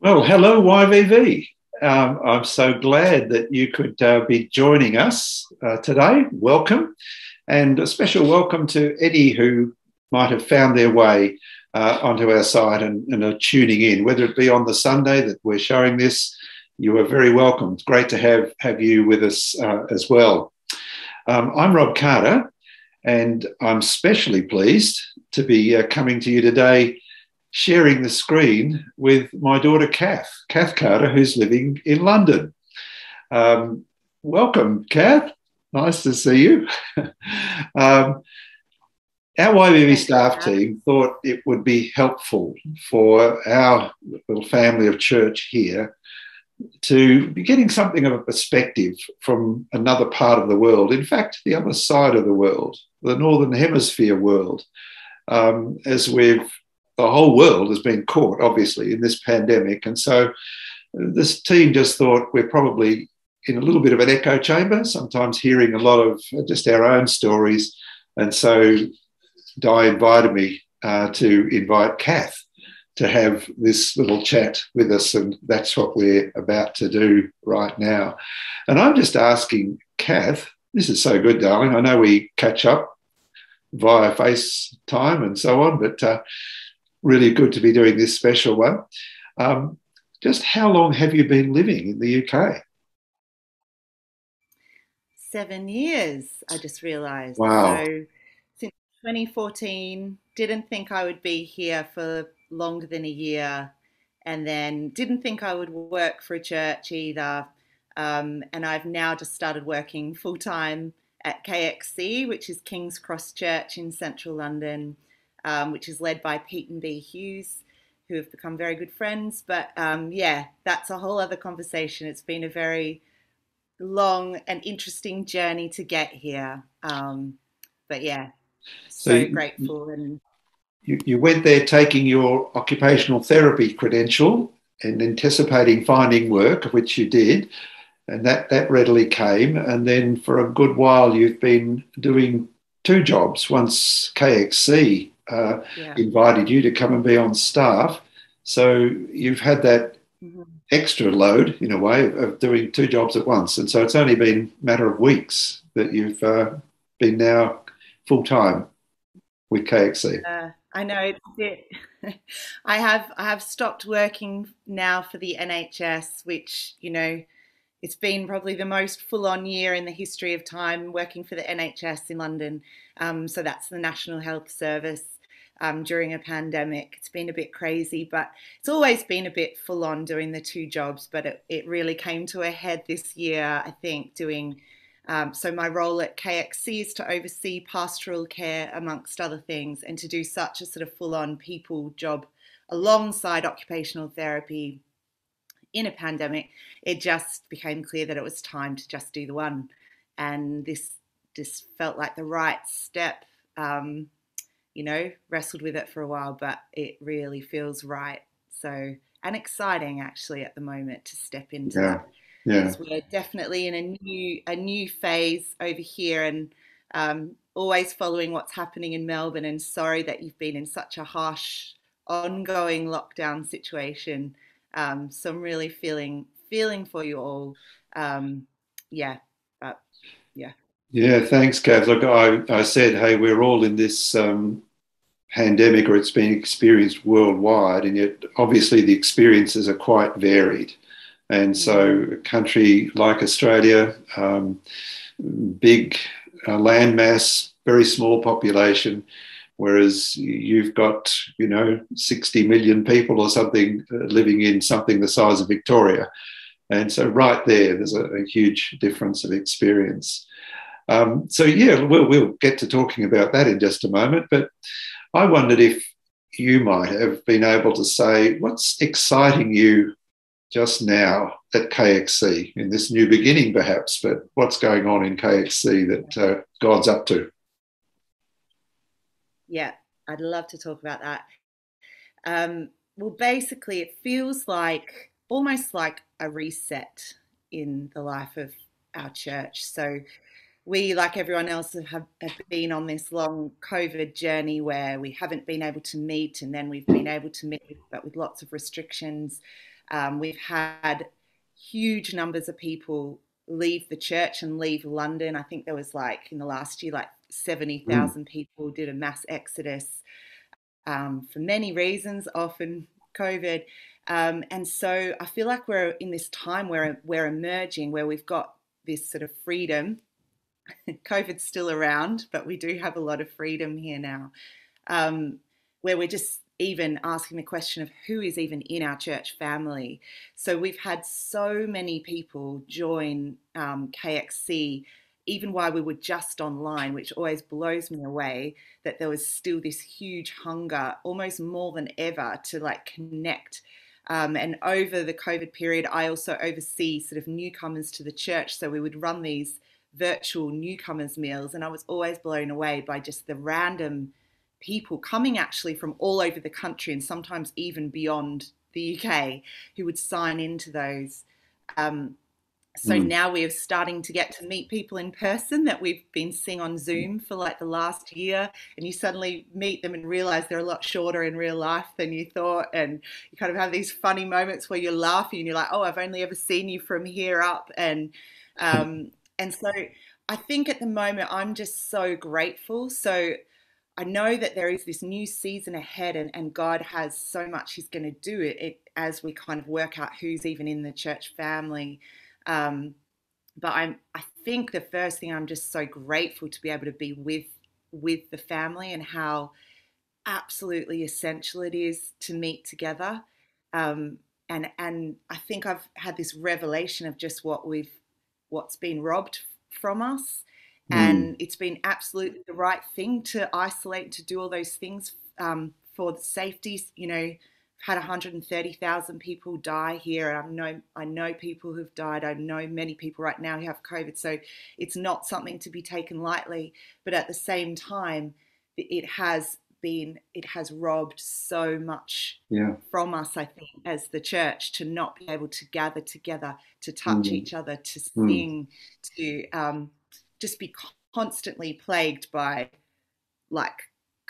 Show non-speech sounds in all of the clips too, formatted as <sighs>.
Well, hello, YVV. Um, I'm so glad that you could uh, be joining us uh, today. Welcome. And a special welcome to Eddie, who might have found their way uh, onto our site and, and, are tuning in, whether it be on the Sunday that we're showing this. You are very welcome. It's great to have, have you with us uh, as well. Um, I'm Rob Carter, and I'm especially pleased to be uh, coming to you today sharing the screen with my daughter Kath, Kath Carter, who's living in London. Um, welcome, Kath. Nice to see you. <laughs> um, our YVV staff team thought it would be helpful for our little family of church here to be getting something of a perspective from another part of the world. In fact, the other side of the world, the Northern Hemisphere world, um, as we've the whole world has been caught, obviously, in this pandemic. And so uh, this team just thought we're probably in a little bit of an echo chamber, sometimes hearing a lot of just our own stories. And so Di invited me uh, to invite Kath to have this little chat with us. And that's what we're about to do right now. And I'm just asking Kath, this is so good, darling. I know we catch up via FaceTime and so on, but uh, really good to be doing this special one. Um, just how long have you been living in the UK? Seven years, I just realised. Wow. So since 2014, didn't think I would be here for longer than a year, and then didn't think I would work for a church either. Um, and I've now just started working full time at KXC, which is King's Cross Church in central London um, which is led by Pete and Bee Hughes, who have become very good friends. But um, yeah, that's a whole other conversation. It's been a very long and interesting journey to get here. Um, but yeah, so, so you, grateful and. You, you went there taking your occupational therapy credential and anticipating finding work, which you did, and that, that readily came. And then for a good while, you've been doing two jobs once KXC uh, yeah. invited you to come and be on staff. So you've had that mm-hmm. extra load in a way of, doing two jobs at once. And so it's only been a matter of weeks that you've uh, been now full time with KXC. Uh, I know it. <laughs> I have I have stopped working now for the NHS, which you know it's been probably the most full on year in the history of time working for the NHS in London. Um, so that's the National Health Service um, during a pandemic. It's been a bit crazy, but it's always been a bit full on doing the two jobs. But it, it really came to a head this year, I think, doing. Um, so my role at KXC is to oversee pastoral care, amongst other things, and to do such a sort of full on people job alongside occupational therapy in a pandemic, it just became clear that it was time to just do the one. And this just felt like the right step. Um, you know, wrestled with it for a while, but it really feels right. So, and exciting actually at the moment to step into yeah. that. Yeah. We're definitely in a new a new phase over here and um, always following what's happening in Melbourne and sorry that you've been in such a harsh ongoing lockdown situation. Um, so I'm really feeling feeling for you all. Um, yeah, but yeah. Yeah, thanks, Kath. Look, I, I said, hey, we're all in this um, pandemic or it's been experienced worldwide, and yet obviously the experiences are quite varied. And so, a country like Australia, um, big uh, landmass, very small population, whereas you've got, you know, 60 million people or something uh, living in something the size of Victoria. And so, right there, there's a, a huge difference of experience. Um, so, yeah, we'll, we'll get to talking about that in just a moment. But I wondered if you might have been able to say what's exciting you just now at KXC in this new beginning, perhaps, but what's going on in KXC that uh, God's up to? Yeah, I'd love to talk about that. Um, well, basically, it feels like almost like a reset in the life of our church. So, we, like everyone else, have, have, been on this long COVID journey where we haven't been able to meet, and then we've been able to meet, but with lots of restrictions. Um, we've had huge numbers of people leave the church and leave London. I think there was like in the last year, like 70,000 mm. people did a mass exodus um, for many reasons, often COVID. Um, and so I feel like we're in this time where we're emerging, where we've got this sort of freedom. <laughs> COVID's still around, but we do have a lot of freedom here now, um, where we're just even asking the question of who is even in our church family. So we've had so many people join um, KXC even while we were just online, which always blows me away that there was still this huge hunger, almost more than ever, to like connect. Um, and over the COVID period, I also oversee sort of newcomers to the church. So we would run these virtual newcomers meals, and I was always blown away by just the random people coming actually from all over the country and sometimes even beyond the UK who would sign into those. Um, so mm. now we're starting to get to meet people in person that we've been seeing on Zoom for like the last year. And you suddenly meet them and realize they're a lot shorter in real life than you thought. And you kind of have these funny moments where you're laughing and you're like, oh, I've only ever seen you from here up. And, um, and so I think at the moment I'm just so grateful. So I know that there is this new season ahead, and, and God has so much He's going to do it, it as we kind of work out who's even in the church family. Um, but I'm, I think the first thing I'm just so grateful to be able to be with with the family and how absolutely essential it is to meet together. Um, and and I think I've had this revelation of just what we've what's been robbed from us, mm. and it's been absolutely the right thing to isolate to do all those things um, for the safety. You know, I've had 130,000 people die here. And I know I know people who've died. I know many people right now who have COVID. So it's not something to be taken lightly. But at the same time, it has been it has robbed so much yeah. from us. I think as the church to not be able to gather together, to touch mm. each other, to mm. sing, mm. to um, just be constantly plagued by like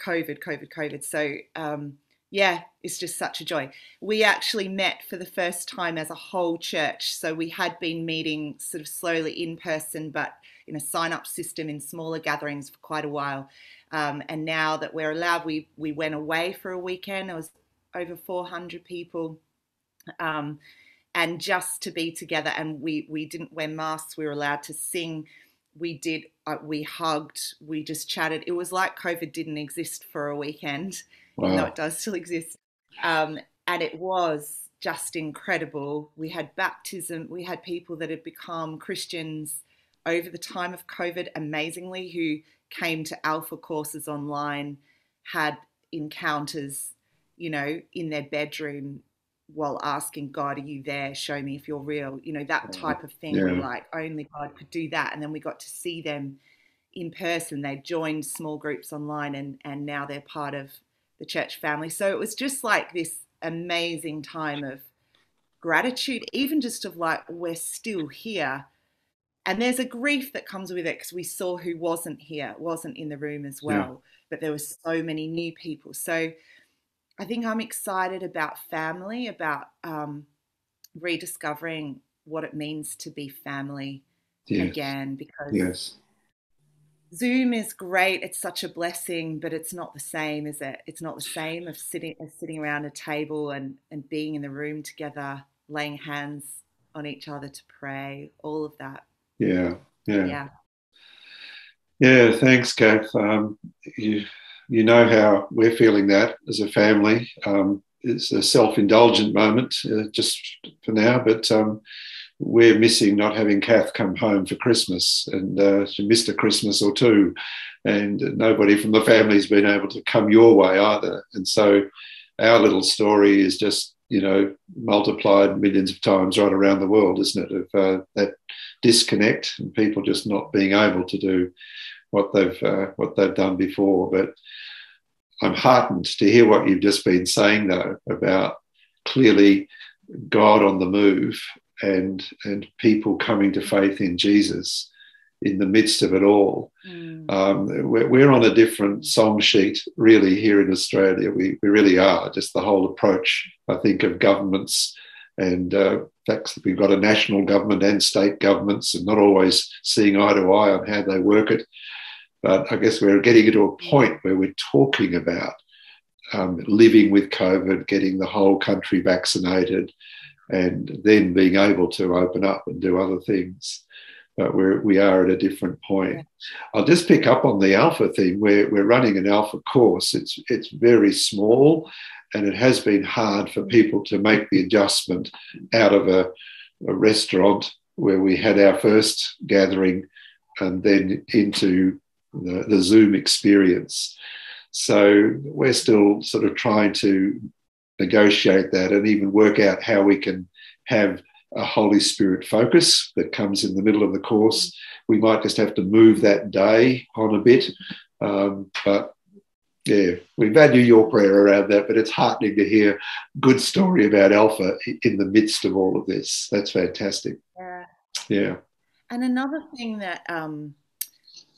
COVID, COVID, COVID. So. Um, yeah, it's just such a joy. We actually met for the first time as a whole church. So we had been meeting sort of slowly in person, but in a sign up system in smaller gatherings for quite a while. Um, and now that we're allowed, we, we went away for a weekend. There was over 400 people. Um, and just to be together, and we, we didn't wear masks, we were allowed to sing. We did, uh, we hugged, we just chatted. It was like COVID didn't exist for a weekend wow. even though it does still exist. Um, and it was just incredible. We had baptism, we had people that had become Christians over the time of COVID, amazingly, who came to alpha courses online, had encounters, you know, in their bedroom while asking God, Are you there? Show me if you're real. You know, that type of thing. Yeah. Like only God could do that. And then we got to see them in person. They joined small groups online and, and now they're part of the church family. So it was just like this amazing time of gratitude, even just of like, we're still here. And there's a grief that comes with it because we saw who wasn't here, wasn't in the room as well, yeah. but there were so many new people. So I think I'm excited about family, about um, rediscovering what it means to be family yes. again because yes. Zoom is great. It's such a blessing, but it's not the same, is it? It's not the same of sitting of sitting around a table and, and being in the room together, laying hands on each other to pray, all of that. Yeah, yeah. Yeah. Yeah, thanks, Kath. Um, you, you know how we're feeling that as a family. Um, it's a self indulgent moment uh, just for now, but um, we're missing not having Kath come home for Christmas, and uh, she missed a Christmas or two, and nobody from the family's been able to come your way either. And so, our little story is just you know multiplied millions of times right around the world, isn't it? Of uh, that disconnect and people just not being able to do what they've uh, what they've done before. But I'm heartened to hear what you've just been saying though about clearly God on the move and and people coming to faith in Jesus in the midst of it all. Mm. Um, we're, we're, on a different song sheet, really, here in Australia. We, we really are. Just the whole approach, I think, of governments And uh, fact we've got a national government and state governments and not always seeing eye to eye on how they work it. But I guess we're getting to a point where we're talking about um, living with COVID, getting the whole country vaccinated, and then being able to open up and do other things. But we're, we are at a different point. I'll just pick up on the alpha thing. We're, we're running an alpha course. It's, it's very small and it has been hard for people to make the adjustment out of a, a restaurant where we had our first gathering and then into the, the Zoom experience. So we're still sort of trying to negotiate that and even work out how we can have a Holy Spirit focus that comes in the middle of the course. We might just have to move that day on a bit. Um, but yeah, we value your prayer around that, but it's heartening to hear good story about Alpha in the midst of all of this. That's fantastic. Yeah. Yeah. And another thing that um,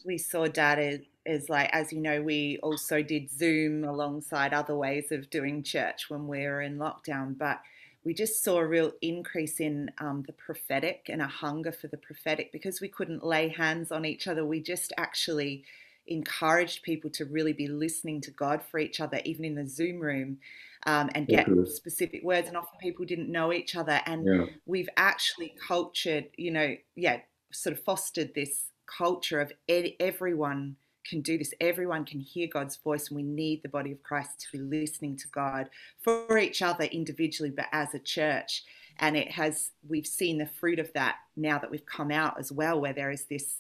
we saw, Dad, is, is like, as you know, we also did Zoom alongside other ways of doing church when we were in lockdown. But we just saw a real increase in um, the prophetic and a hunger for the prophetic because we couldn't lay hands on each other. We just actually encouraged people to really be listening to God for each other, even in the Zoom room, um, and get specific words. And often people didn't know each other. And yeah. we've actually cultured, you know, yeah, sort of fostered this culture of everyone can do this. Everyone can hear God's voice, and we need the body of Christ to be listening to God for each other individually, but as a church. And it has, we've seen the fruit of that now that we've come out as well, where there is this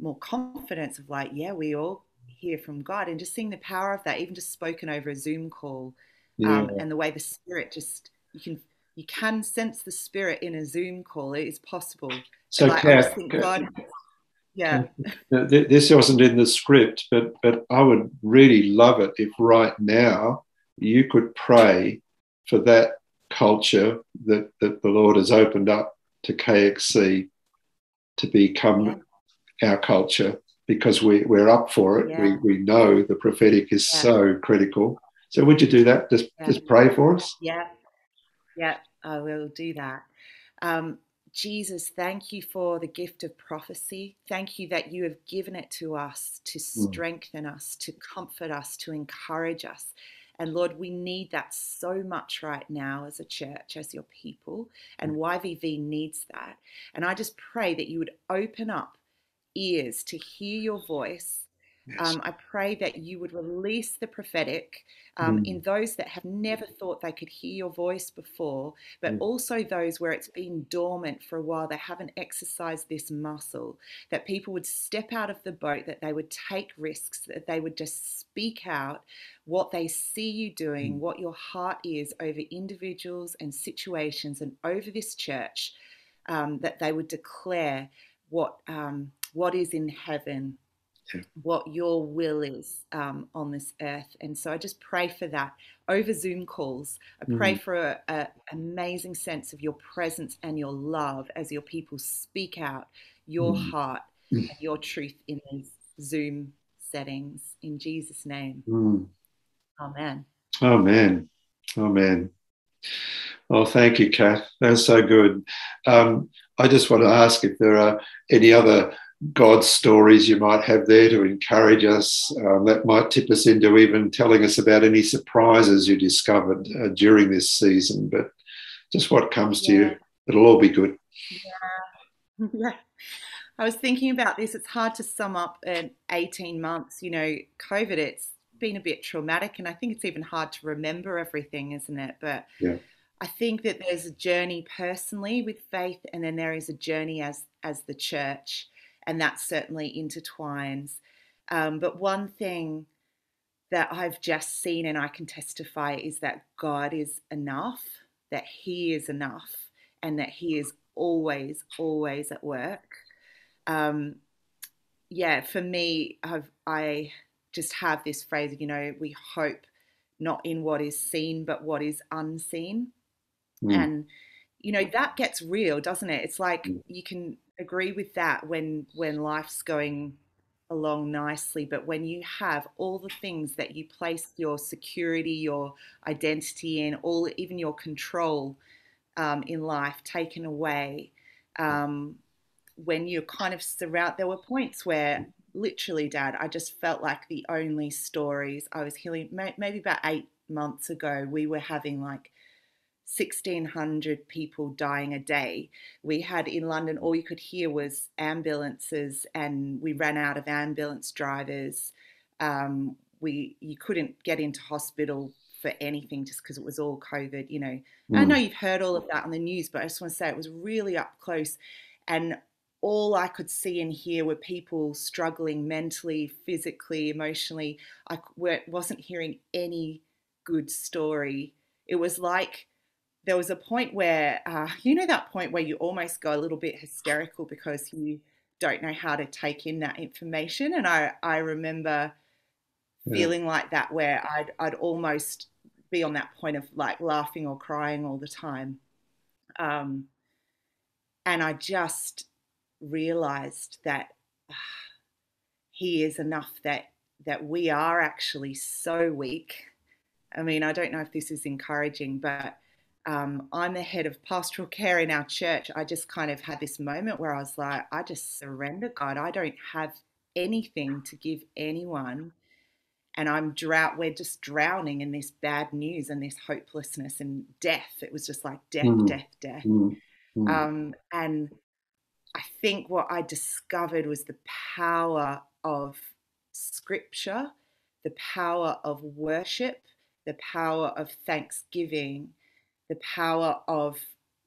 more confidence of like, yeah, we all hear from God, and just seeing the power of that, even just spoken over a Zoom call, yeah. um, and the way the Spirit just you can you can sense the Spirit in a Zoom call. It is possible. So, like, Kath, God, yeah. This wasn't in the script, but but I would really love it if right now you could pray for that culture that, that the Lord has opened up to KXC to become yeah. our culture because we, we're up for it. Yeah. We, we know the prophetic is yeah. so critical. So would you do that? Just just pray for us? Yeah. Yeah, I will do that. Um, Jesus, thank you for the gift of prophecy. Thank you that you have given it to us to hmm. strengthen us, to comfort us, to encourage us. And Lord, we need that so much right now as a church, as your people, and YVV needs that. And I just pray that you would open up ears to hear your voice Yes. Um, I pray that you would release the prophetic um, mm. in those that have never thought they could hear your voice before, but mm. also those where it's been dormant for a while. They haven't exercised this muscle. That people would step out of the boat, that they would take risks, that they would just speak out what they see you doing, mm. what your heart is over individuals and situations and over this church, um, that they would declare what um, what is in heaven what your will is um, on this earth. And so I just pray for that over Zoom calls. I pray mm. for an amazing sense of your presence and your love as your people speak out your mm. heart mm. and your truth in these Zoom settings. In Jesus' name. Mm. Amen. Amen. Amen. Oh, thank you, Kath. That's so good. Um, I just want to ask if there are any other God stories you might have there to encourage us. Um, that might tip us into even telling us about any surprises you discovered uh, during this season. But just what comes to you, it'll all be good. Yeah. <laughs> yeah. I was thinking about this. It's hard to sum up in 18 months. You know, COVID, it's been a bit traumatic, and I think it's even hard to remember everything, isn't it? But yeah. I think that there's a journey personally with faith, and then there is a journey as as the church and that certainly intertwines. Um, but one thing that I've just seen and I can testify is that God is enough, that He is enough, and that He is always, always at work. Um, yeah, for me, I've, I just have this phrase, you know, we hope not in what is seen, but what is unseen. Mm. And, you know, that gets real, doesn't it? It's like mm. you can agree with that when when life's going along nicely but when you have all the things that you place your security your identity in all even your control um, in life taken away. Um, when you're kind of surround, there were points where literally, Dad, I just felt like the only stories I was hearing. Maybe about eight months ago, we were having like 1600 people dying a day. We had in London, all you could hear was ambulances, and we ran out of ambulance drivers. Um, we you couldn't get into hospital for anything just because it was all COVID. You know, mm. I know you've heard all of that on the news, but I just want to say it was really up close, and all I could see and hear were people struggling mentally, physically, emotionally. I wasn't hearing any good story. It was like there was a point where, uh, <laughs> you know, that point where you almost go a little bit hysterical because you don't know how to take in that information. And I, I remember yeah. feeling like that where I'd, I'd almost be on that point of like laughing or crying all the time. Um, and I just realized that uh, <sighs> he is enough that that we are actually so weak. I mean, I don't know if this is encouraging, but um, I'm the head of pastoral care in our church. I just kind of had this moment where I was like, I just surrender, God. I don't have anything to give anyone. And I'm drought. We're just drowning in this bad news and this hopelessness and death. It was just like death, mm. death, death. Mm. Mm. Um, and I think what I discovered was the power of scripture, the power of worship, the power of thanksgiving the power of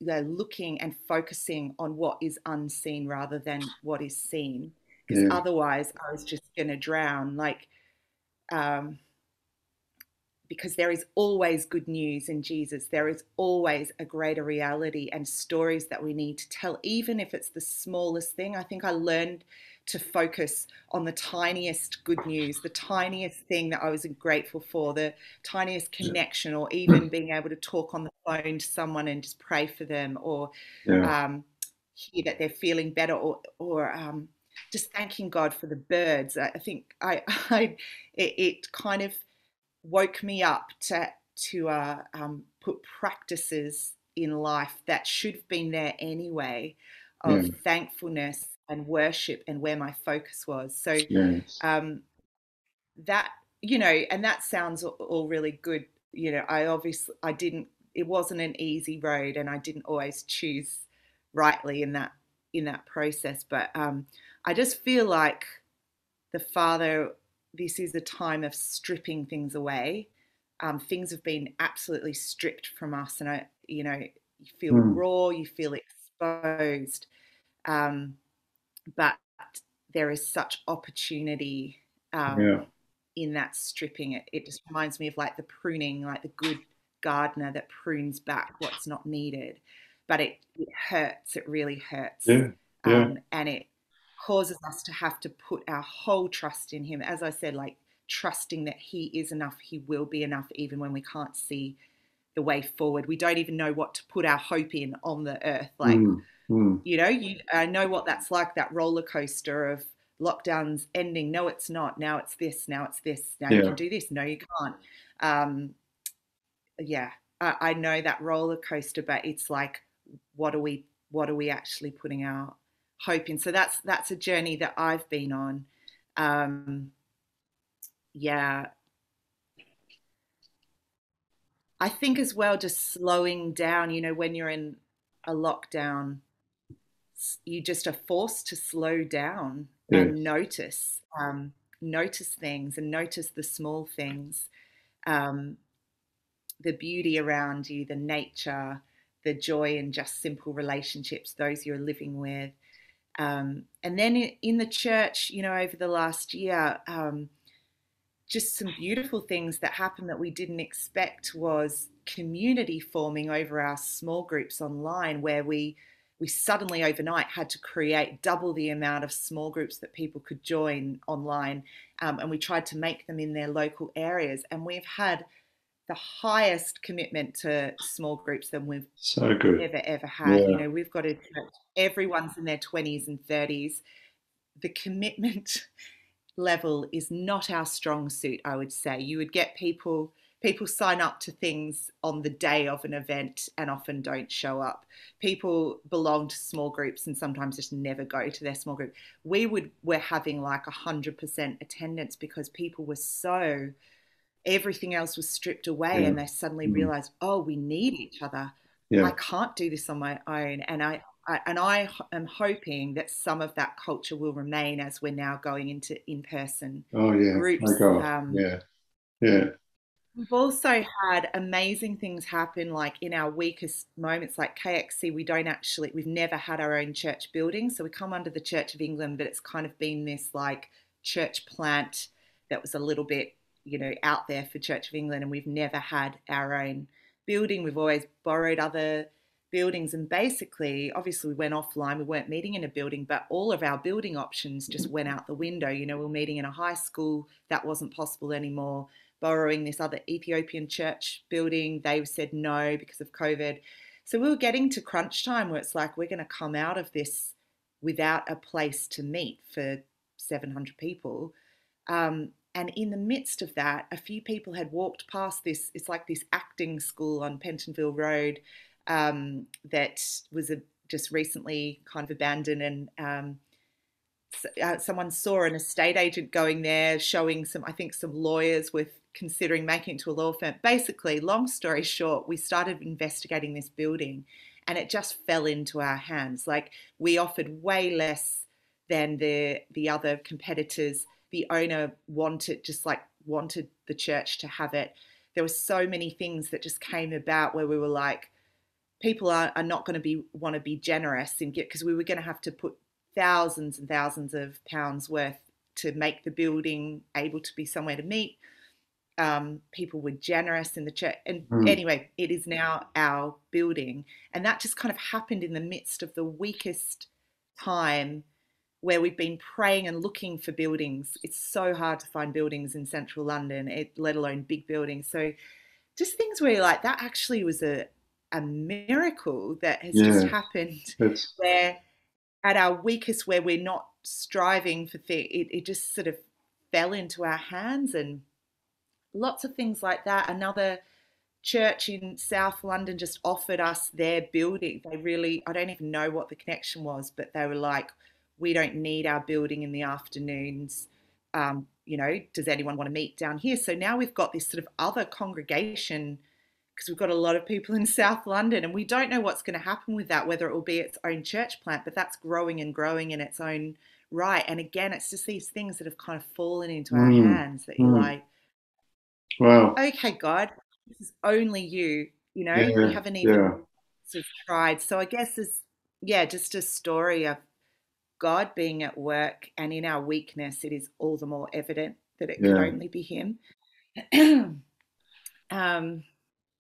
looking and focusing on what is unseen rather than what is seen. Because yeah. otherwise, I was just going to drown. Like, um, because there is always good news in Jesus. There is always a greater reality and stories that we need to tell, even if it's the smallest thing. I think I learned to focus on the tiniest good news, the tiniest thing that I was grateful for, the tiniest connection, or <clears throat> even being able to talk on the phone to someone and just pray for them, or yeah. um, hear that they're feeling better, or, or um, just thanking God for the birds. I think I, <laughs> I it, it kind of woke me up to to uh, um, put practices in life that should have been there anyway of yeah. thankfulness and worship and where my focus was. So yes. um, that you know, and that sounds all really good. You know, I obviously I didn't. It wasn't an easy road, and I didn't always choose rightly in that in that process. But um, I just feel like the Father. This is a time of stripping things away. Um, things have been absolutely stripped from us, and I, you know, you feel mm. raw, you feel exposed. Um, but there is such opportunity um, yeah. in that stripping. It, it just reminds me of like the pruning, like the good gardener that prunes back what's not needed. But it, it hurts. It really hurts. Yeah. Yeah. Um, and it causes us to have to put our whole trust in Him. As I said, like trusting that He is enough, He will be enough, even when we can't see the way forward. We don't even know what to put our hope in on the earth. Like, mm Mm. You know, you I know what that's like that roller coaster of lockdowns ending. No, it's not. Now it's this. Now it's this. Now yeah. you can do this. No, you can't. Um, yeah, I, I know that roller coaster, but it's like, what are we? What are we actually putting our hope in? So that's that's a journey that I've been on. Um, yeah, I think as well, just slowing down. You know, when you're in a lockdown, you just are forced to slow down yeah. and notice um, notice things and notice the small things um, the beauty around you the nature the joy in just simple relationships those you're living with um, and then in the church you know over the last year um, just some beautiful things that happened that we didn't expect was community forming over our small groups online where we we suddenly overnight had to create double the amount of small groups that people could join online. Um, and we tried to make them in their local areas. And we've had the highest commitment to small groups than we've so good. ever, ever had. Yeah. You know, we've got a everyone's in their 20s and 30s. The commitment <laughs> level is not our strong suit, I would say. You would get people people sign up to things on the day of an event and often don't show up. People belong to small groups and sometimes just never go to their small group. We would we're having like a hundred percent attendance because people were so everything else was stripped away yeah. and they suddenly mm-hmm. realized, oh, we need each other. Yeah. I can't do this on my own. And I, I, and I am hoping that some of that culture will remain as we're now going into in person oh, yeah. groups. Oh, um, yeah. Yeah. We've also had amazing things happen, like in our weakest moments, like KXC. We don't actually, we've never had our own church building. So we come under the Church of England, but it's kind of been this like church plant that was a little bit, you know, out there for Church of England. And we've never had our own building. We've always borrowed other buildings. And basically, obviously, we went offline. We weren't meeting in a building, but all of our building options just mm-hmm. went out the window. You know, we're meeting in a high school, that wasn't possible anymore borrowing this other Ethiopian church building. They've said no because of COVID. So we were getting to crunch time where it's like we're going to come out of this without a place to meet for 700 people. Um, and in the midst of that, a few people had walked past this. It's like this acting school on Pentonville Road um, that was a, just recently kind of abandoned and um, uh, someone saw an estate agent going there showing some i think some lawyers with considering making it to a law firm. Basically, long story short, we started investigating this building and it just fell into our hands. Like we offered way less than the the other competitors. The owner wanted just like wanted the church to have it. There were so many things that just came about where we were like, people are, are not going to be want to be generous and get because we were going to have to put thousands and thousands of pounds worth to make the building able to be somewhere to meet um, people were generous in the church. And mm. anyway, it is now our building. And that just kind of happened in the midst of the weakest time where we've been praying and looking for buildings. It's so hard to find buildings in central London, it, let alone big buildings. So just things where like that actually was a, a miracle that has yeah. just happened it's... where at our weakest where we're not striving for things, it, it just sort of fell into our hands and lots of things like that. Another church in South London just offered us their building. They really, I don't even know what the connection was, but they were like, we don't need our building in the afternoons. Um, you know, does anyone want to meet down here? So now we've got this sort of other congregation because we've got a lot of people in <laughs> South London and we don't know what's going to happen with that, whether it will be its own church plant, but that's growing and growing in its own right. And again, it's just these things that have kind of fallen into our mm. hands that you're mm. like, Wow. Okay, God, this is only you. You know, yeah, you haven't even yeah. sort of tried. So I guess it's yeah, just a story of God being at work, and in our weakness, it is all the more evident that it yeah. can only be Him. <clears throat> um,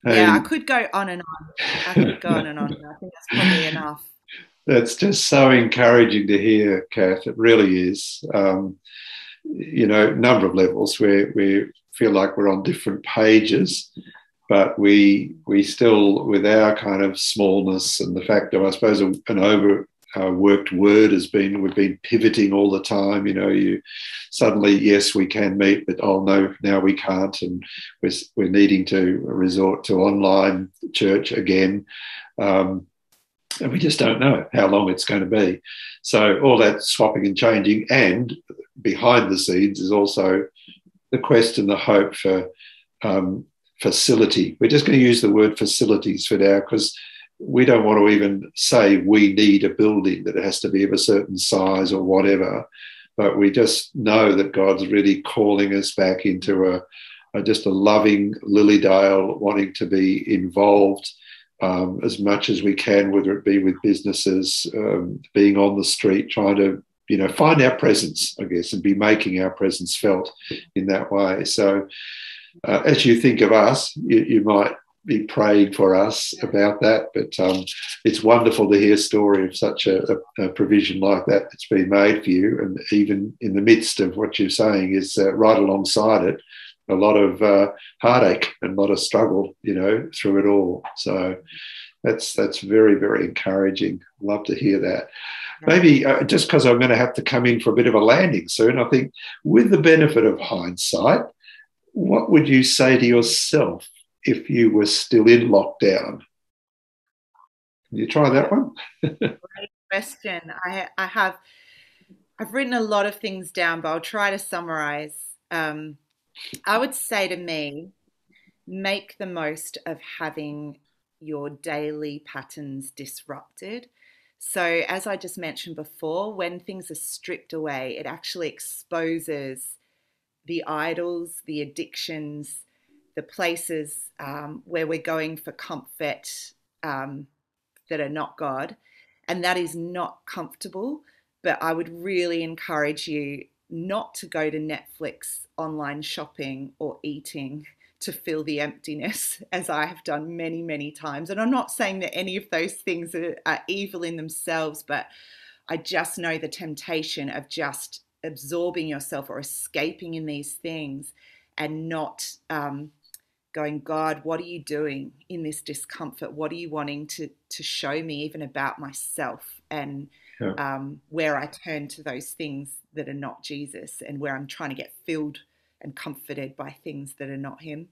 yeah, I could go on and on. I could go on and on. I think that's probably <laughs> enough. That's just so encouraging to hear, Kath. It really is. Um, you know, number of levels where we feel like we're on different pages, but we we still, with our kind of smallness and the fact of, I suppose, an overworked word has been we've been pivoting all the time. You know, you suddenly yes we can meet, but oh no, now we can't, and we're we're needing to resort to online church again. Um, and we just don't know how long it's going to be. So all that swapping and changing, and behind the scenes is also the quest and the hope for um, facility. We're just going to use the word facilities for now because we don't want to even say we need a building that has to be of a certain size or whatever. But we just know that God's really calling us back into a, a just a loving Lilydale, wanting to be involved um, as much as we can, whether it be with businesses, um, being on the street, trying to you know find our presence, I guess, and be making our presence felt in that way. So, uh, as you think of us, you, you, might be praying for us about that. But um, it's wonderful to hear a story of such a, a, provision like that that's been made for you, and even in the midst of what you're saying is uh, right alongside it a lot of uh, heartache and a lot of struggle, you know, through it all. So that's that's very very encouraging. Love to hear that. Maybe uh, just because I'm going to have to come in for a bit of a landing soon, I think with the benefit of hindsight, what would you say to yourself if you were still in lockdown? Can you try that one? <laughs> Great question. I, I have I've written a lot of things down, but I'll try to summarize. Um, I would say to me, make the most of having your daily patterns disrupted. So, as I just mentioned before, when things are stripped away, it actually exposes the idols, the addictions, the places um, where we're going for comfort um, that are not God. And that is not comfortable. But I would really encourage you not to go to Netflix online shopping or eating to fill the emptiness, <laughs> as I have done many, many times. And I'm not saying that any of those things are, are evil in themselves, but I just know the temptation of just absorbing yourself or escaping in these things and not um, going, God, what are you doing in this discomfort? What are you wanting to, to show me, even about myself? And yeah. um, where I turn to those things that are not Jesus and where I'm trying to get filled and comforted by things that are not Him.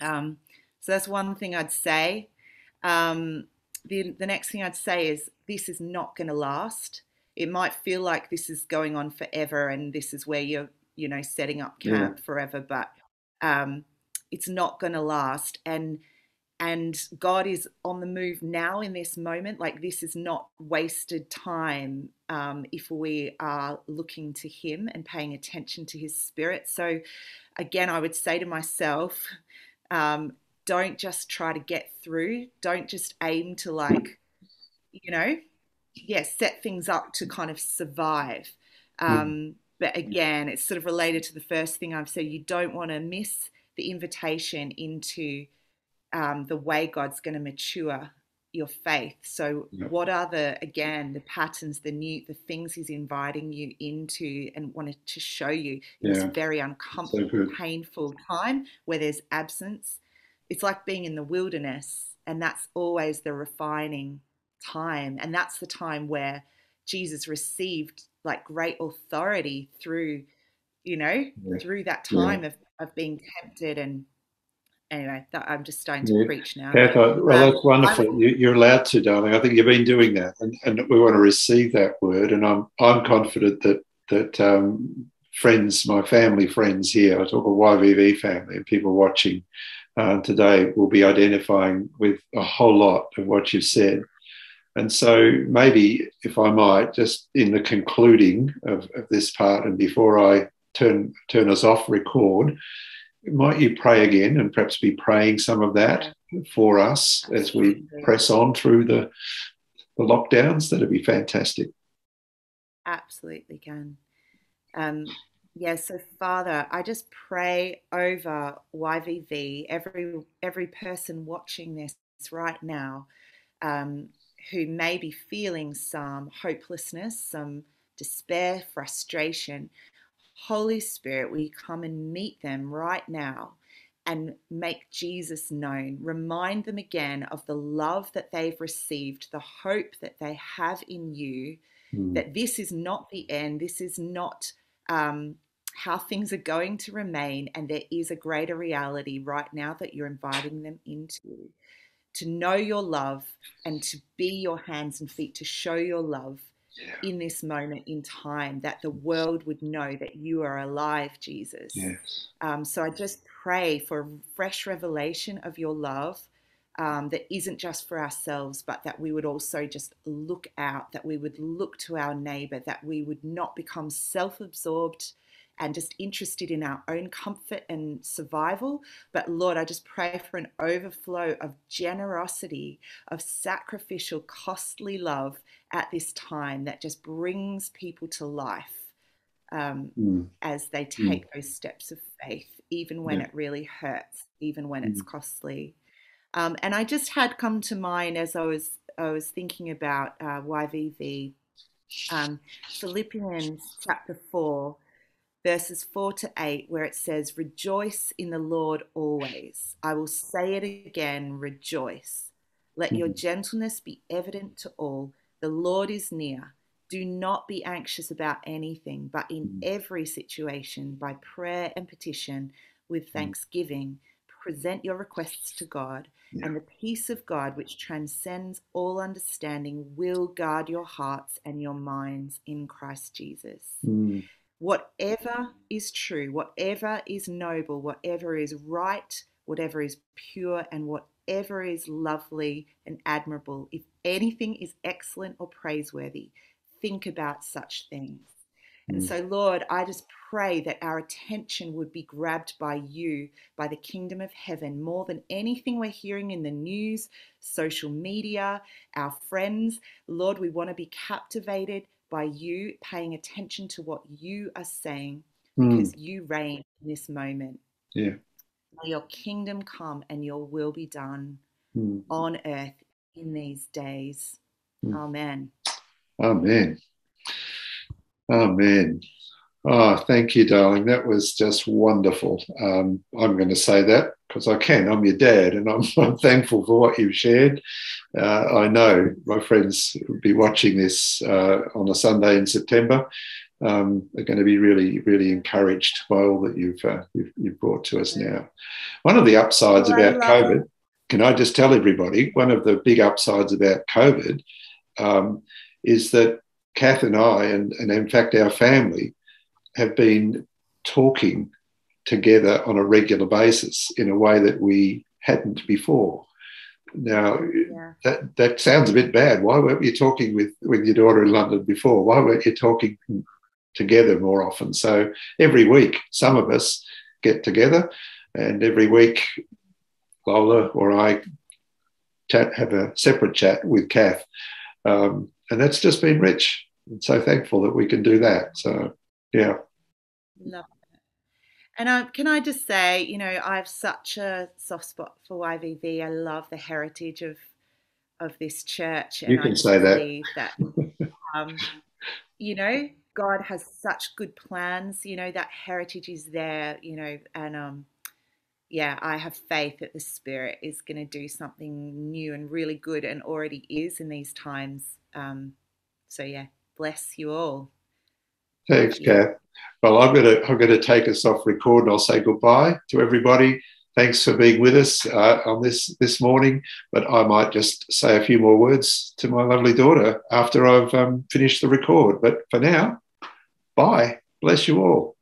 Um, so that's one thing I'd say. Um, the, the next thing I'd say is this is not going to last. It might feel like this is going on forever and this is where you're, you know, setting up camp yeah. forever, but um, it's not going to last. And and God is on the move now in this moment. Like this is not wasted time um, if we are looking to Him and paying attention to His Spirit. So, again, I would say to myself, um, don't just try to get through. Don't just aim to like, you know, yeah, set things up to kind of survive. Um, but again, it's sort of related to the first thing I've said. You don't want to miss the invitation into um, the way God's going to mature your faith. So, yeah. what are the again the patterns, the new, the things He's inviting you into and wanted to show you in yeah. this very uncomfortable, so painful time where there's absence? It's like being in the wilderness, and that's always the refining time, and that's the time where Jesus received like great authority through, you know, yeah. through that time of of being tempted and anyway, that, I'm just starting to yeah. preach now. Kath, well, um, that's wonderful. you, are allowed to, darling. I think you've been doing that, and, and, we want to receive that word. And I'm I'm confident that that um, friends, my family friends here, I talk a YVV family, and people watching uh, today will be identifying with a whole lot of what you've said. And so, maybe, if I might, just in the concluding of, of this part, and before I turn turn us off record, might you pray again and perhaps be praying some of that for us as we press on through the, the lockdowns? That'd be fantastic. Absolutely can. Um, yeah, so Father, I just pray over YVV, every every person watching this right now, um, who may be feeling some hopelessness, some despair, frustration. Holy Spirit, will you come and meet them right now and make Jesus known? Remind them again of the love that they've received, the hope that they have in you, mm. that this is not the end, this is not um, how things are going to remain, and there is a greater reality right now that you're inviting them into. To know your love and to be your hands and feet, to show your love yeah. in this moment in time, that the world would know that you are alive, Jesus. Yes. Um, so I just pray for a fresh revelation of your love. Um, that isn't just for ourselves, but that we would also just look out, that we would look to our neighbor, that we would not become self absorbed and just interested in our own comfort and survival. But Lord, I just pray for an overflow of generosity, of sacrificial, costly love at this time that just brings people to life um, mm. as they mm. take mm. those steps of faith, even when yeah. it really hurts, even when mm. it's costly. Um, and I just had come to mind as I was I was thinking about uh, YVV, um, Philippians chapter four verses 4 to 8, where it says, Rejoice in the Lord always. I will say it again, rejoice. Let your mm-hmm. gentleness be evident to all. The Lord is near. Do not be anxious about anything, but in mm-hmm. every situation, by prayer and petition, with thanksgiving. Present your requests to God, Yeah. and the peace of God, which transcends all understanding, will guard your hearts and your minds in Christ Jesus. Mm. Whatever is true, whatever is noble, whatever is right, whatever is pure, and whatever is lovely and admirable, if anything is excellent or praiseworthy, think about such things. And Mm. so, Lord, I just pray that our attention would be grabbed by you, by the kingdom of heaven, more than anything we're hearing in the news, social media, our friends. Lord, we want to be captivated by you, paying attention to what you are saying, Mm. because you reign in this moment. Yeah. May your kingdom come and your will be done Mm. on earth in these days. Mm. Amen. Amen. Amen. Oh, thank you, darling. That was just wonderful. Um, I'm going to say that because I can. I'm your dad, and I'm, <laughs> I'm thankful for what you've shared. Uh, I know my friends will be watching this uh, on a Sunday in September. Um, are going to be really, really encouraged by all that you've, uh, you've you've brought to us now. One of the upsides about COVID, can I just tell everybody? One of the big upsides about COVID um, is that Kath and I, and, and in fact our family, have been talking together on a regular basis in a way that we hadn't before. Now, Yeah. that, that sounds a bit bad. Why weren't you talking with, with your daughter in London before? Why weren't you talking together more often? So every week, some of us get together, and every week, Lola or I chat, have a separate chat with Kath. Um, and that's just been rich. I'm so thankful that we can do that. So, yeah. And I, can I just say, you know, I have such a soft spot for YVV. I love the heritage of of this church, and You can just say that. that, um, you know, God has such good plans. You know, that heritage is there. You know, and um, yeah, I have faith that the Spirit is going to do something new and really good, and already is in these times. Um, so yeah, bless you all. Thanks. Kath. Well, I'm going to I'm going to take us off record, and I'll say goodbye to everybody. Thanks for being with us uh, on this this morning. But I might just say a few more words to my lovely daughter after I've um, finished the record. But for now, bye. Bless you all.